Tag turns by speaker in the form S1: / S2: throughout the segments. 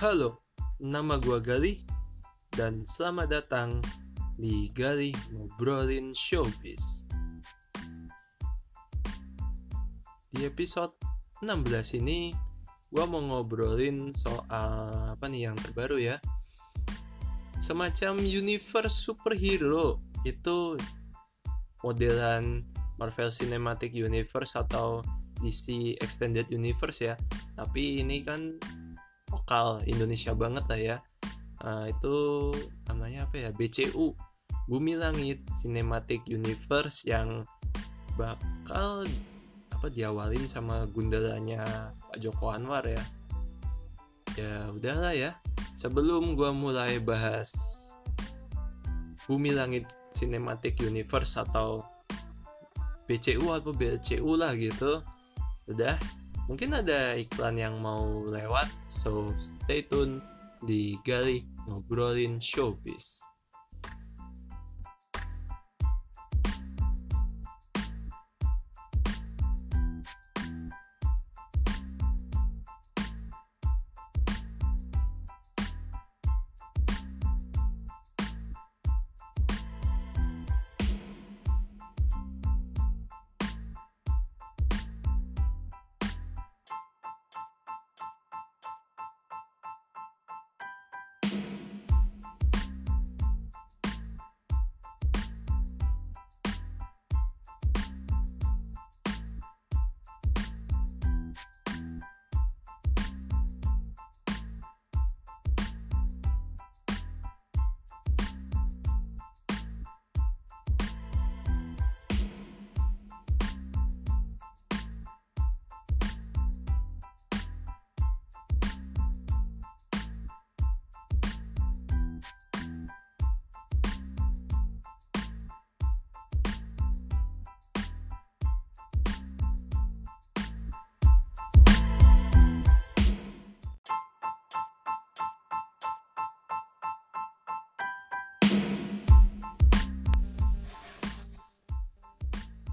S1: Halo, nama gua Galih dan selamat datang di Galih Ngobrolin Showbiz. Di episode 16 ini gua mau ngobrolin soal apa nih yang terbaru ya. Semacam universe superhero itu modelan Marvel Cinematic Universe atau DC Extended Universe ya. Tapi ini kan lokal Indonesia banget lah ya. Uh, itu namanya apa ya? BCU Bumi Langit Cinematic Universe yang bakal apa diawalin sama gundalanya Pak Joko Anwar ya. Ya udahlah ya. Sebelum gua mulai bahas Bumi Langit Cinematic Universe atau BCU atau BLCU lah gitu udah mungkin ada iklan yang mau lewat so stay tune di Gali ngobrolin showbiz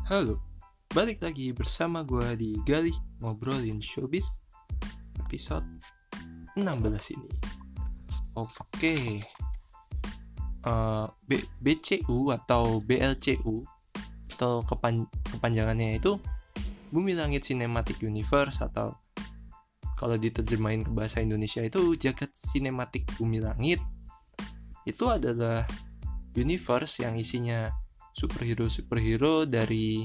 S1: Halo, balik lagi bersama gue di Gali Ngobrolin Showbiz episode 16 ini. Oke. Uh, B BCU atau BLCU atau kepan kepanjangannya itu Bumi Langit Cinematic Universe atau kalau diterjemahin ke bahasa Indonesia itu jagat sinematik bumi langit. Itu adalah universe yang isinya superhero superhero dari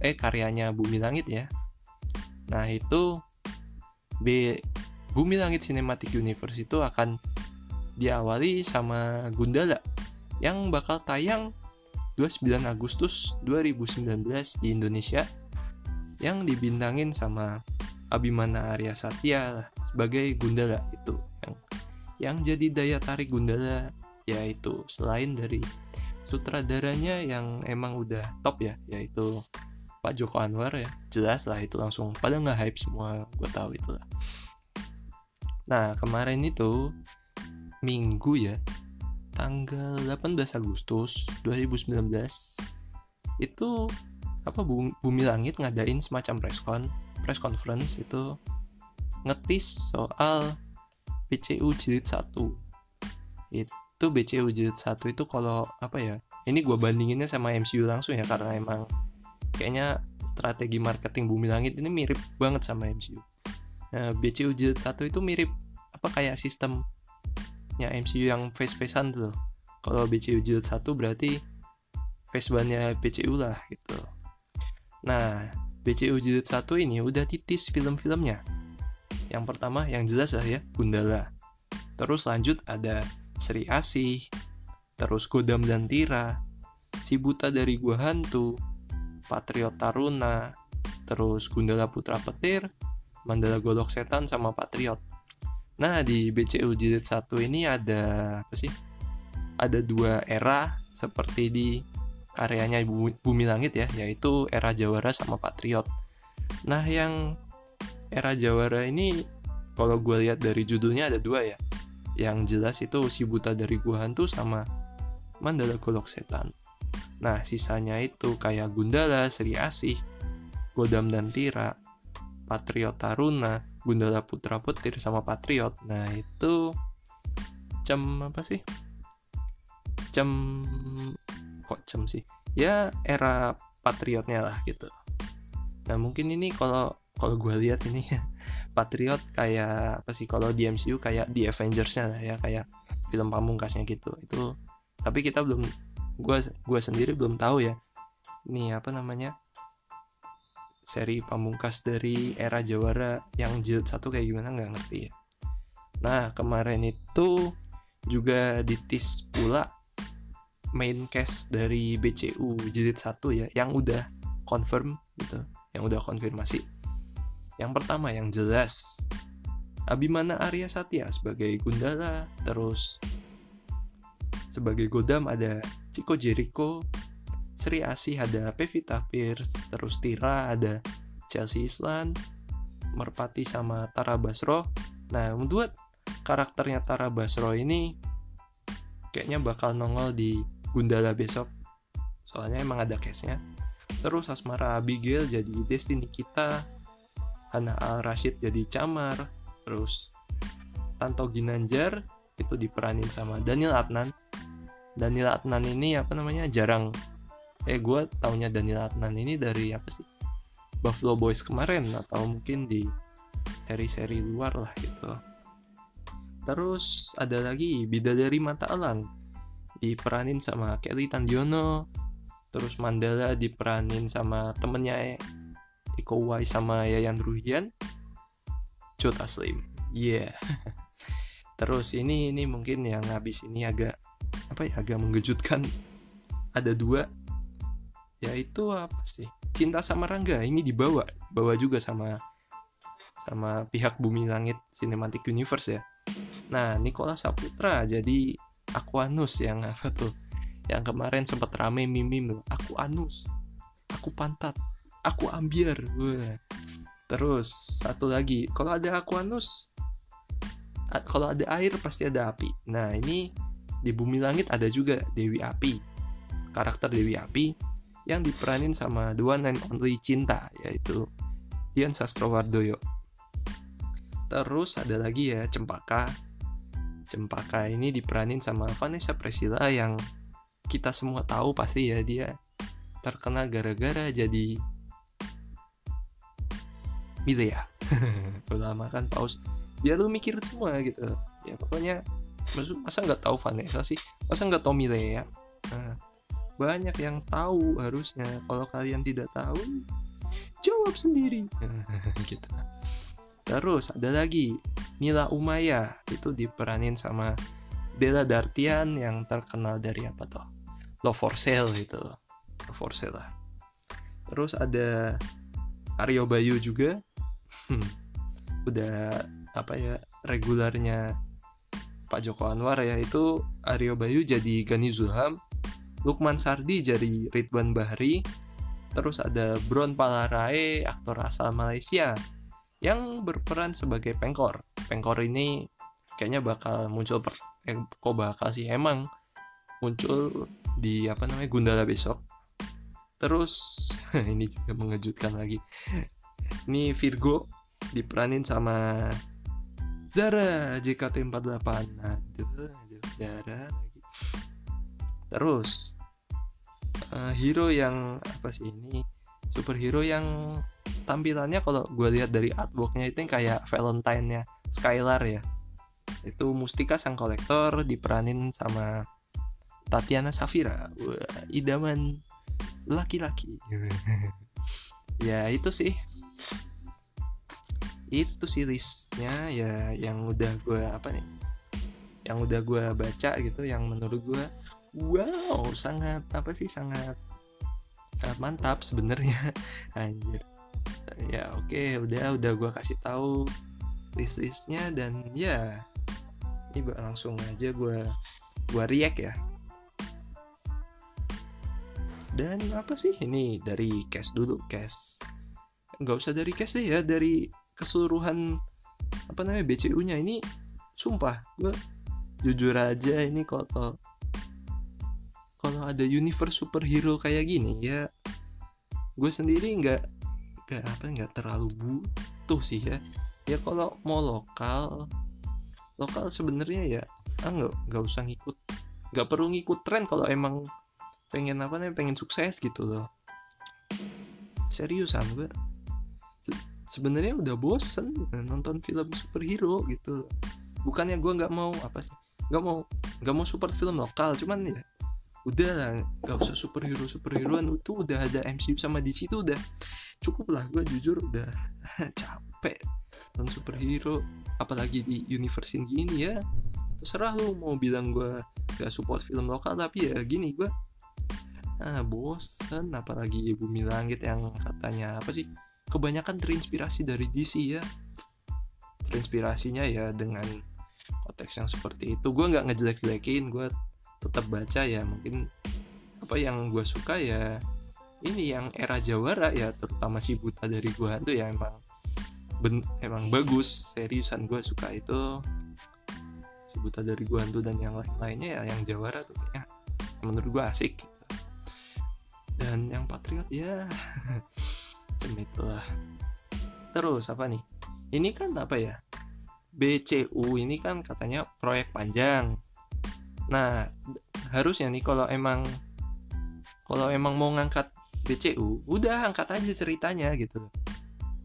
S1: eh karyanya Bumi Langit ya. Nah itu B Bumi Langit Cinematic Universe itu akan diawali sama Gundala yang bakal tayang 29 Agustus 2019 di Indonesia yang dibintangin sama Abimana Arya Satya sebagai Gundala itu yang yang jadi daya tarik Gundala yaitu selain dari sutradaranya yang emang udah top ya yaitu Pak Joko Anwar ya. Jelas lah itu langsung pada nggak hype semua gue tahu itu lah. Nah kemarin itu minggu ya tanggal 18 Agustus 2019 itu apa Bumi Langit ngadain semacam press con press conference itu ngetis soal PCU jilid 1 itu itu BCU jilid 1 itu kalau apa ya ini gue bandinginnya sama MCU langsung ya karena emang kayaknya strategi marketing Bumi Langit ini mirip banget sama MCU nah BCU jilid 1 itu mirip apa kayak sistemnya MCU yang face-facean tuh. Kalau BCU jilid 1 berarti face bannya BCU lah gitu. Nah BCU jilid 1 ini udah titis film-filmnya. Yang pertama yang jelas lah ya Gundala. Terus lanjut ada Sri Asih, terus Godam dan Tira, Si Buta dari Gua Hantu, Patriot Taruna, terus Gundala Putra Petir, Mandala Golok Setan sama Patriot. Nah, di BCU Jilid 1 ini ada apa sih? Ada dua era seperti di karyanya Bumi Langit ya, yaitu era Jawara sama Patriot. Nah, yang era Jawara ini kalau gue lihat dari judulnya ada dua ya yang jelas itu si buta dari gua hantu sama Mandala Golok Setan. Nah, sisanya itu kayak Gundala, Sri Asih, Godam dan Tira, Patriot Taruna Gundala Putra Petir sama Patriot. Nah itu jam apa sih? Jam kok jam sih? Ya era Patriotnya lah gitu. Nah mungkin ini kalau kalau gue lihat ini Patriot kayak apa sih kalau di MCU kayak di Avengers-nya lah ya kayak film pamungkasnya gitu itu tapi kita belum gue gue sendiri belum tahu ya ini apa namanya seri pamungkas dari era Jawara yang jilid satu kayak gimana nggak ngerti ya. Nah kemarin itu juga ditis pula main cast dari BCU jilid satu ya yang udah confirm gitu, yang udah konfirmasi. Yang pertama yang jelas Abimana Arya Satya sebagai Gundala, terus sebagai Godam ada Chico Jericho, Sri Asih ada Pevita Pierce, terus Tira ada Chelsea Island, Merpati sama Tara Basro. Nah, membuat karakternya Tara Basro ini kayaknya bakal nongol di Gundala besok. Soalnya emang ada case-nya. Terus Asmara Abigail jadi Destiny kita, Hana Al Rashid jadi Camar, terus Tanto Ginanjar itu diperanin sama Daniel Adnan. Daniel Adnan ini apa namanya jarang. Eh gue taunya Daniel Adnan ini dari apa sih? Buffalo Boys kemarin atau mungkin di seri-seri luar lah gitu. Terus ada lagi Bidadari Mata Elang diperanin sama Kelly Tandiono. Terus Mandala diperanin sama temennya Iko Uwais sama Yayan Ruhian? Jota Slim yeah. Terus ini ini mungkin yang habis ini agak apa ya agak mengejutkan. Ada dua yaitu apa sih? Cinta sama Rangga ini dibawa bawa juga sama sama pihak Bumi Langit Cinematic Universe ya. Nah Nikola Saputra jadi Aquanus yang apa tuh? Yang kemarin sempat rame mimim aku anus aku pantat aku ambiar terus satu lagi. Kalau ada Aquanus kalau ada air pasti ada api. Nah ini di bumi langit ada juga Dewi Api. Karakter Dewi Api yang diperanin sama one and only Cinta yaitu Dian Sastrowardoyo. Terus ada lagi ya Cempaka. Cempaka ini diperanin sama Vanessa Priscilla yang kita semua tahu pasti ya dia terkenal gara-gara jadi ya. Ulama kan paus. Biar lu mikir semua gitu. Ya pokoknya masa nggak tahu Vanessa sih? Masa nggak tahu Milea? Nah, banyak yang tahu harusnya. Kalau kalian tidak tahu jawab sendiri. Gitu. Terus ada lagi. Nila Umaya. Itu diperanin sama Bella Dartian yang terkenal dari apa tuh Love for Sale itu Love for Sale lah. Terus ada Aryo Bayu juga hmm, udah apa ya regularnya Pak Joko Anwar ya itu Aryo Bayu jadi Gani Zulham Lukman Sardi jadi Ridwan Bahri terus ada Bron Palarae aktor asal Malaysia yang berperan sebagai Pengkor. Pengkor ini kayaknya bakal muncul per, eh, kok bakal sih emang muncul di apa namanya Gundala besok. Terus ini juga mengejutkan lagi. Ini Virgo diperanin sama Zara JKT48 nah itu Zara lagi. Terus uh, hero yang apa sih ini? Superhero yang tampilannya kalau gue lihat dari artworknya itu kayak Valentine-nya Skylar ya. Itu Mustika sang kolektor diperanin sama Tatiana Safira. Wah, idaman laki-laki. Ya itu sih itu sih listnya ya yang udah gue apa nih yang udah gue baca gitu yang menurut gue wow sangat apa sih sangat sangat mantap sebenarnya. Anjir. Ya oke okay, udah udah gue kasih tahu list listnya dan ya ini langsung aja gue gue react ya. Dan apa sih ini dari cash dulu cash. Nggak usah dari cash deh ya dari keseluruhan apa namanya BCU nya ini sumpah gue jujur aja ini kalau kalau ada universe superhero kayak gini ya gue sendiri nggak nggak apa nggak terlalu bu utuh sih ya. Ya kalau mau lokal lokal sebenarnya ya ah nggak nggak usah ngikut nggak perlu ngikut tren kalau emang pengen apa nih pengen sukses gitu loh. Seriusan gue sebenarnya udah bosen nonton film superhero gitu. Bukannya gue nggak mau apa sih nggak mau nggak mau support film lokal cuman ya udah lah nggak usah superhero superheroan itu udah ada MCU sama DC itu udah cukup lah gue jujur udah capek nonton superhero. Apalagi di universe gini ya terserah lu mau bilang gue gak support film lokal tapi ya gini gue ah bosen. Apalagi Bumi Langit yang katanya apa sih kebanyakan terinspirasi dari DC ya. Terinspirasinya ya dengan konteks yang seperti itu. Gue nggak ngejelek-jelekin gue tetap baca ya. Mungkin apa yang gue suka ya ini yang era Jawara ya terutama si buta dari gua tuh ya emang ben, emang bagus seriusan gue suka itu. Si buta dari gua tuh dan yang lain-lainnya ya yang Jawara tuh ya menurut gue asik gitu. dan yang Patriot ya macam itulah. Terus apa nih? Ini kan apa ya? BCU ini kan katanya proyek panjang. Nah, harusnya nih kalau emang kalau emang mau ngangkat BCU, udah angkat aja ceritanya gitu.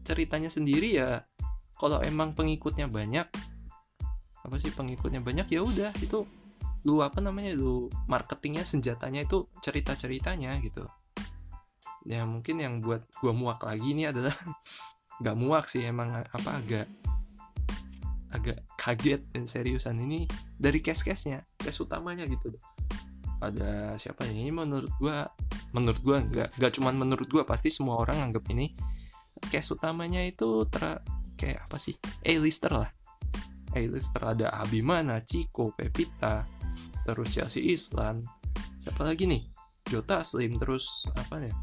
S1: Ceritanya sendiri ya kalau emang pengikutnya banyak apa sih pengikutnya banyak ya udah itu lu apa namanya lu marketingnya senjatanya itu cerita ceritanya gitu ya mungkin yang buat gua muak lagi ini adalah nggak muak sih emang apa agak agak kaget dan seriusan. Ini dari case-case-nya case utamanya gitu. Ada siapa ini menurut gua menurut gua nggak nggak cuman menurut gua pasti semua orang anggap ini case utamanya itu ter kayak apa sih? A-lister lah. A-lister ada Abimana, Chico, Pepita terus Chelsea Islan. Siapa lagi nih? Jota Slim terus apa ya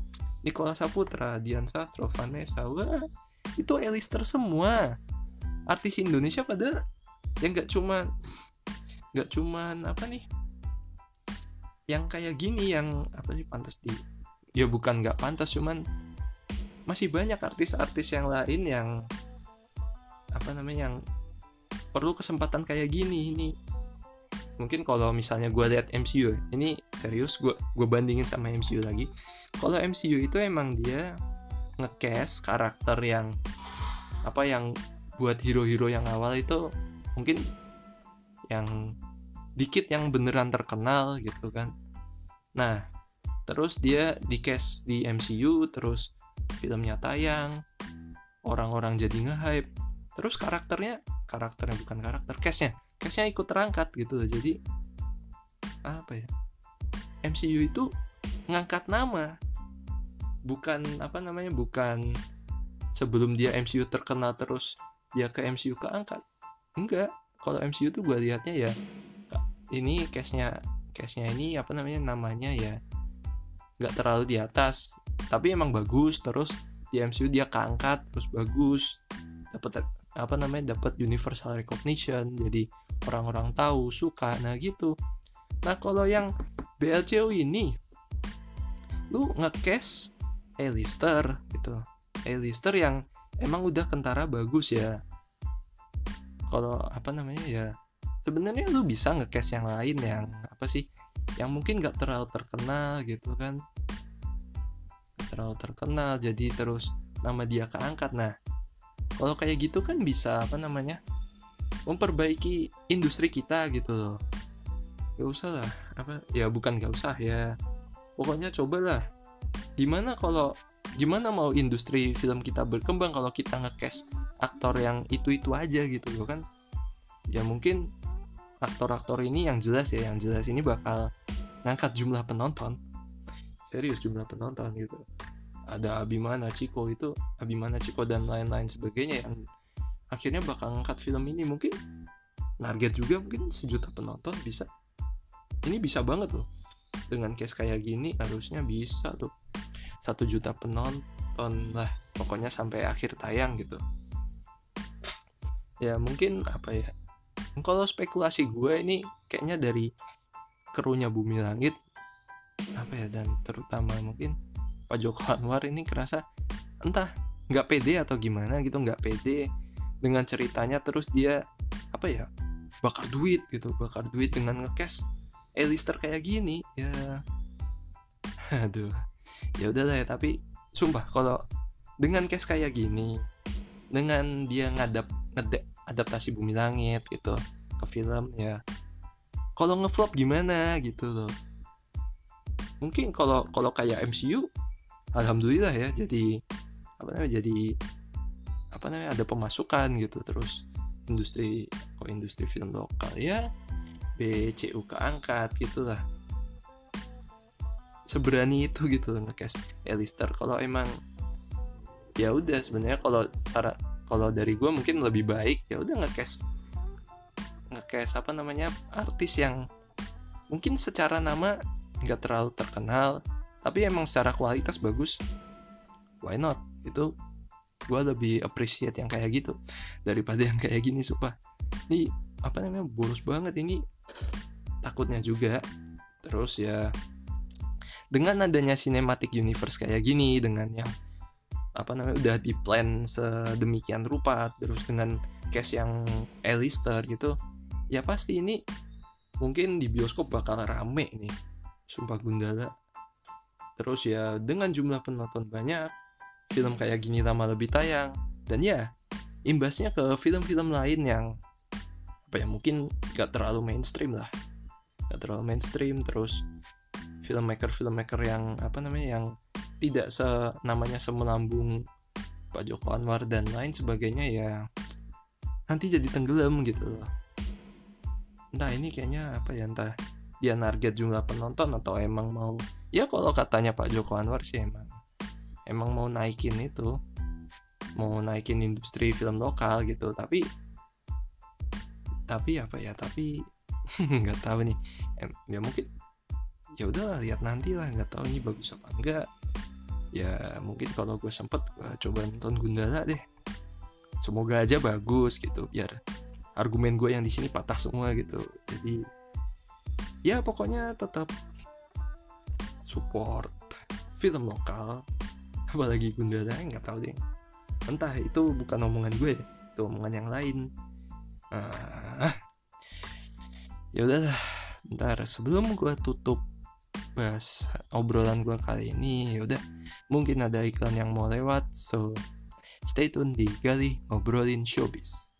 S1: Nikola Saputra, Dian Sastro, Vanessa. Wah itu A-lister semua. Artis Indonesia pada yang nggak cuma nggak cuman apa nih? Yang kayak gini yang apa sih pantas di ya bukan nggak pantas cuman masih banyak artis-artis yang lain yang apa namanya yang perlu kesempatan kayak gini ini. Mungkin kalau misalnya gue lihat MCU ini serius gue gue bandingin sama MCU lagi kalau MCU itu emang dia ngecast karakter yang apa yang buat hero-hero yang awal itu mungkin yang dikit yang beneran terkenal gitu kan. Nah terus dia di cast di MCU terus filmnya tayang orang-orang jadi nge-hype. Terus karakternya karakternya bukan karakter castnya. Castnya ikut terangkat gitu loh. Jadi apa ya? MCU itu ngangkat nama. Bukan apa namanya bukan sebelum dia MCU terkenal terus dia ke MCU keangkat. Enggak. Kalau MCU tuh gue liatnya ya ini case-nya case-nya ini apa namanya namanya ya nggak terlalu di atas. Tapi emang bagus terus di MCU dia keangkat terus bagus. Dapat apa namanya dapat universal recognition. Jadi orang-orang tahu suka nah gitu. Nah kalau yang BLCO ini lu A-lister gitu. A-lister yang emang udah kentara bagus ya. Kalau apa namanya ya sebenarnya lu bisa ngecast yang lain yang apa sih yang mungkin gak terlalu terkenal gitu kan. Terlalu terkenal jadi terus nama dia keangkat. Nah kalau kayak gitu kan bisa apa namanya memperbaiki industri kita gitu loh. Gak usah lah apa ya bukan gak usah ya pokoknya cobalah. Gimana kalau gimana mau industri film kita berkembang kalau kita ngecast aktor yang itu itu aja gitu loh kan? Ya mungkin aktor-aktor ini yang jelas ya yang jelas ini bakal ngangkat jumlah penonton. Serius jumlah penonton gitu. Ada Abimana Ciko itu Abimana Ciko dan lain-lain sebagainya yang akhirnya bakal ngangkat film ini. Mungkin target juga mungkin sejuta penonton bisa. Ini bisa banget loh dengan case kayak gini harusnya bisa tuh. Satu juta penonton lah pokoknya sampai akhir tayang gitu. Ya mungkin apa ya? Kalau spekulasi gue ini kayaknya dari kerunya bumi langit apa ya dan terutama mungkin Pak Joko Anwar ini kerasa entah nggak pede atau gimana gitu nggak pede dengan ceritanya terus dia apa ya bakar duit gitu bakar duit dengan ngecast Elister kayak gini ya. Aduh. Ya udah lah ya tapi sumpah kalau dengan case kayak gini dengan dia ngadap ngedek adaptasi bumi langit gitu ke film ya. Kalau ngeflop gimana gitu loh. Mungkin kalau kalau kayak MCU alhamdulillah ya jadi apa namanya jadi apa namanya ada pemasukan gitu terus industri kok industri film lokal ya BCU keangkat gitulah. Seberani itu gitu ngecast Elister kalau emang ya udah sebenarnya kalau cara kalau dari gue mungkin lebih baik ya udah ngecast ngecast apa namanya artis yang mungkin secara nama nggak terlalu terkenal tapi emang secara kualitas bagus. Why not? Itu gue lebih appreciate yang kayak gitu daripada yang kayak gini supaya ini apa namanya boros banget. Ini takutnya juga. Terus ya dengan adanya cinematic universe kayak gini dengan yang apa namanya udah di plan sedemikian rupa terus dengan cast yang Alistair gitu ya pasti ini mungkin di bioskop bakal rame nih. Sumpah Gundala. Terus ya dengan jumlah penonton banyak film kayak gini lama lebih tayang dan ya imbasnya ke film-film lain yang apa ya mungkin gak terlalu mainstream lah. Gak terlalu mainstream terus filmmaker filmmaker yang apa namanya yang tidak se namanya semelambung Pak Joko Anwar dan lain sebagainya ya nanti jadi tenggelam gitu loh. Entah ini kayaknya apa ya entah dia target jumlah penonton atau emang mau ya kalau katanya Pak Joko Anwar sih emang emang mau naikin itu mau naikin industri film lokal gitu. Tapi tapi apa ya tapi nggak tahu nih. Em, ya mungkin ya udahlah lihat nanti lah nggak tahu ini bagus apa enggak. Ya mungkin kalau gue sempet gue coba nonton Gundala deh. Semoga aja bagus gitu biar argumen gue yang di sini patah semua gitu. Jadi ya pokoknya tetap support film lokal apalagi Gundala nggak tahu deh. Entah itu bukan omongan gue itu omongan yang lain uh, ya udahlah bentar. Sebelum gue tutup bahas obrolan gue kali ini ya udah. Mungkin ada iklan yang mau lewat so stay tune di Gali ngobrolin showbiz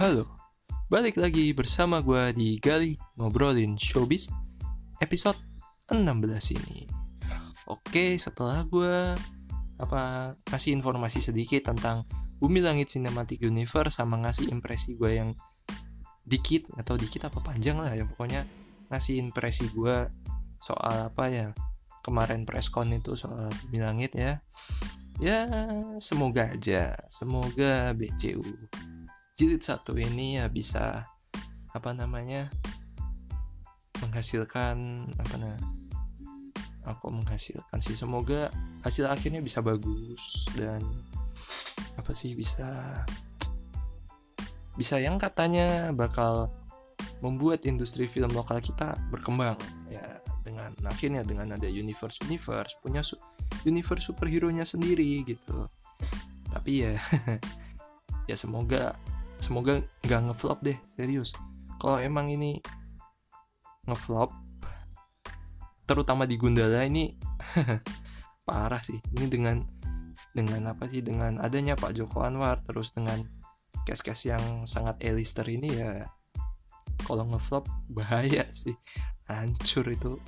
S1: Halo, balik lagi bersama gue di Gali Ngobrolin Showbiz episode 16 ini. Oke, setelah gue apa kasih informasi sedikit tentang Bumi Langit Cinematic Universe sama ngasih impresi gue yang dikit atau dikit apa panjang lah ya pokoknya ngasih impresi gue soal apa ya kemarin preskon itu soal Bumi Langit ya. Ya semoga aja semoga BCU jilid satu ini ya bisa apa namanya menghasilkan apa namanya aku menghasilkan sih. Semoga hasil akhirnya bisa bagus dan apa sih bisa bisa yang katanya bakal membuat industri film lokal kita berkembang. Ya dengan akhirnya dengan ada universe universe punya su universe superhero nya sendiri gitu. Tapi ya ya semoga semoga nggak ngeflop deh serius. Kalau emang ini ngeflop terutama di Gundala ini parah sih. Ini dengan dengan apa sih? Dengan adanya Pak Joko Anwar terus dengan case-case yang sangat elister ini ya kalau ngeflop bahaya sih. Hancur itu.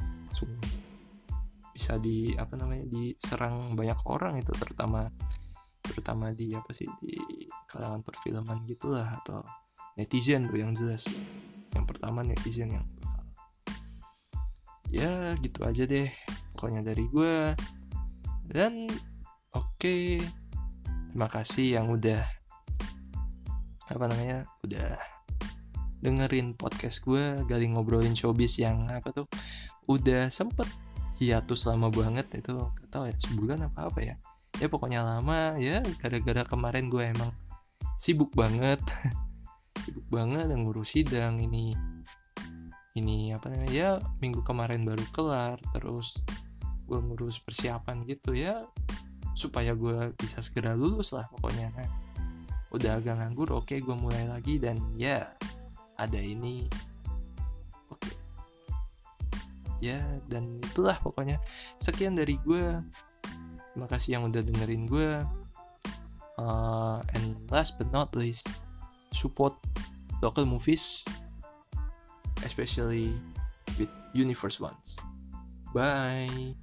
S1: Bisa di apa namanya diserang banyak orang itu terutama terutama di apa sih di kalangan perfilman gitulah atau netizen tuh yang jelas. Yang pertama netizen yang ya gitu aja deh pokoknya dari gue dan oke. Okay, terima kasih yang udah apa namanya udah dengerin podcast gue gali ngobrolin showbiz yang apa tuh udah sempet hiatus lama banget itu gak tau ya sebulan apa apa ya ya pokoknya lama. Ya gara-gara kemarin gue emang sibuk banget. Sibuk banget yang ngurus sidang ini. Ini apa namanya? Ya minggu kemarin baru kelar terus gue ngurus persiapan gitu ya supaya gue bisa segera lulus lah pokoknya. Nah, udah agak nganggur oke okay, gue mulai lagi dan ya ada ini. Oke. Ya dan itulah pokoknya. Sekian dari gue terima kasih yang udah dengerin gue uh, and last but not least support local movies especially with universe ones. Bye.